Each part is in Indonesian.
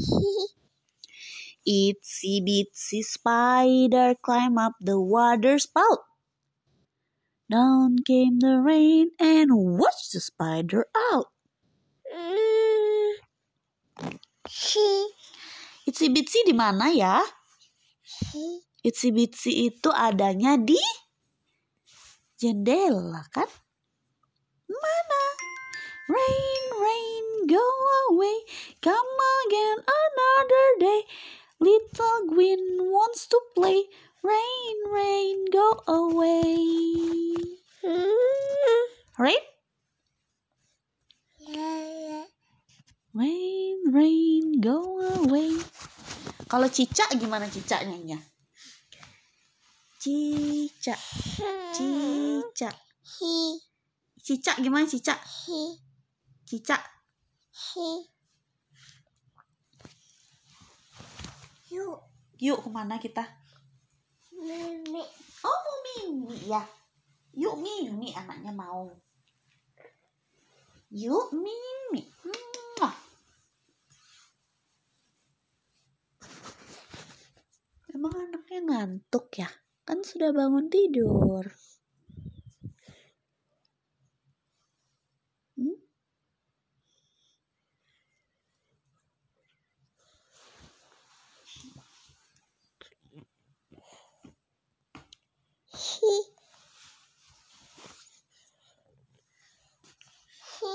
Itsy bitsy spider climb up the water spout. Down came the rain and washed the spider out. Itsy bitsy di mana ya? Itsy bitsy itu adanya di jendela kan? Mana? Rain, rain, go away, come again another day. Little Gwyn wants to play. Rain, rain, go away. Rain? Rain, rain, go away. Kalau cicak gimana cicak nyanyinya? Cicak, cicak. Cicak gimana cicak? Cicak. Yuk, ke mana kita? Mimi. Oh mau mimi ya. Yuk mimi anaknya mau. Yuk mimi. Mwah. Emang anaknya ngantuk ya? Kan sudah bangun tidur. Hmm? He. He. He.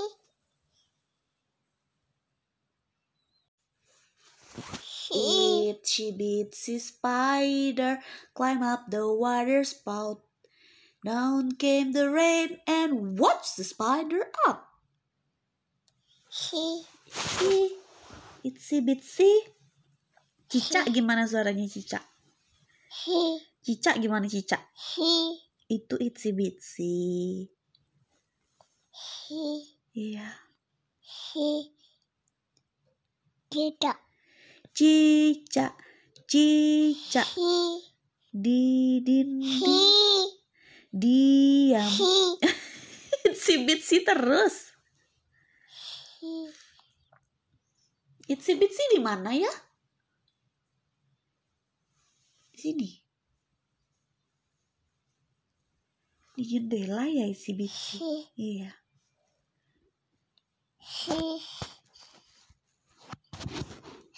Itsy bitsy spider climb up the water spout. Down came the rain and watched the spider up. He. Itsy, itsy bitsy. Cicak gimana suaranya cicak? He. Cicak gimana cicak? He. Itu itsy bitsy. He. Iya. He. Tidak. Cicak, cicak di dinding diam. Itsy bitsy terus. Itsy bitsy di mana ya? Di sini. Di jendela ya itsy bitsy. Iya. He.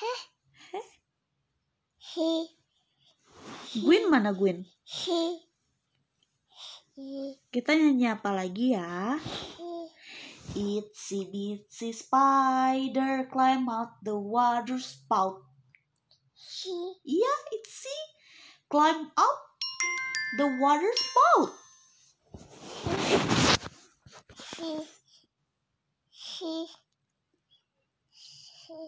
Heh. He. Gwyn mana Gwyn? He. He. Kita nyanyi apa lagi ya? Itsy bitsy spider climb out the water spout. He. Iya, itsy climb out the water spout. He. He. He.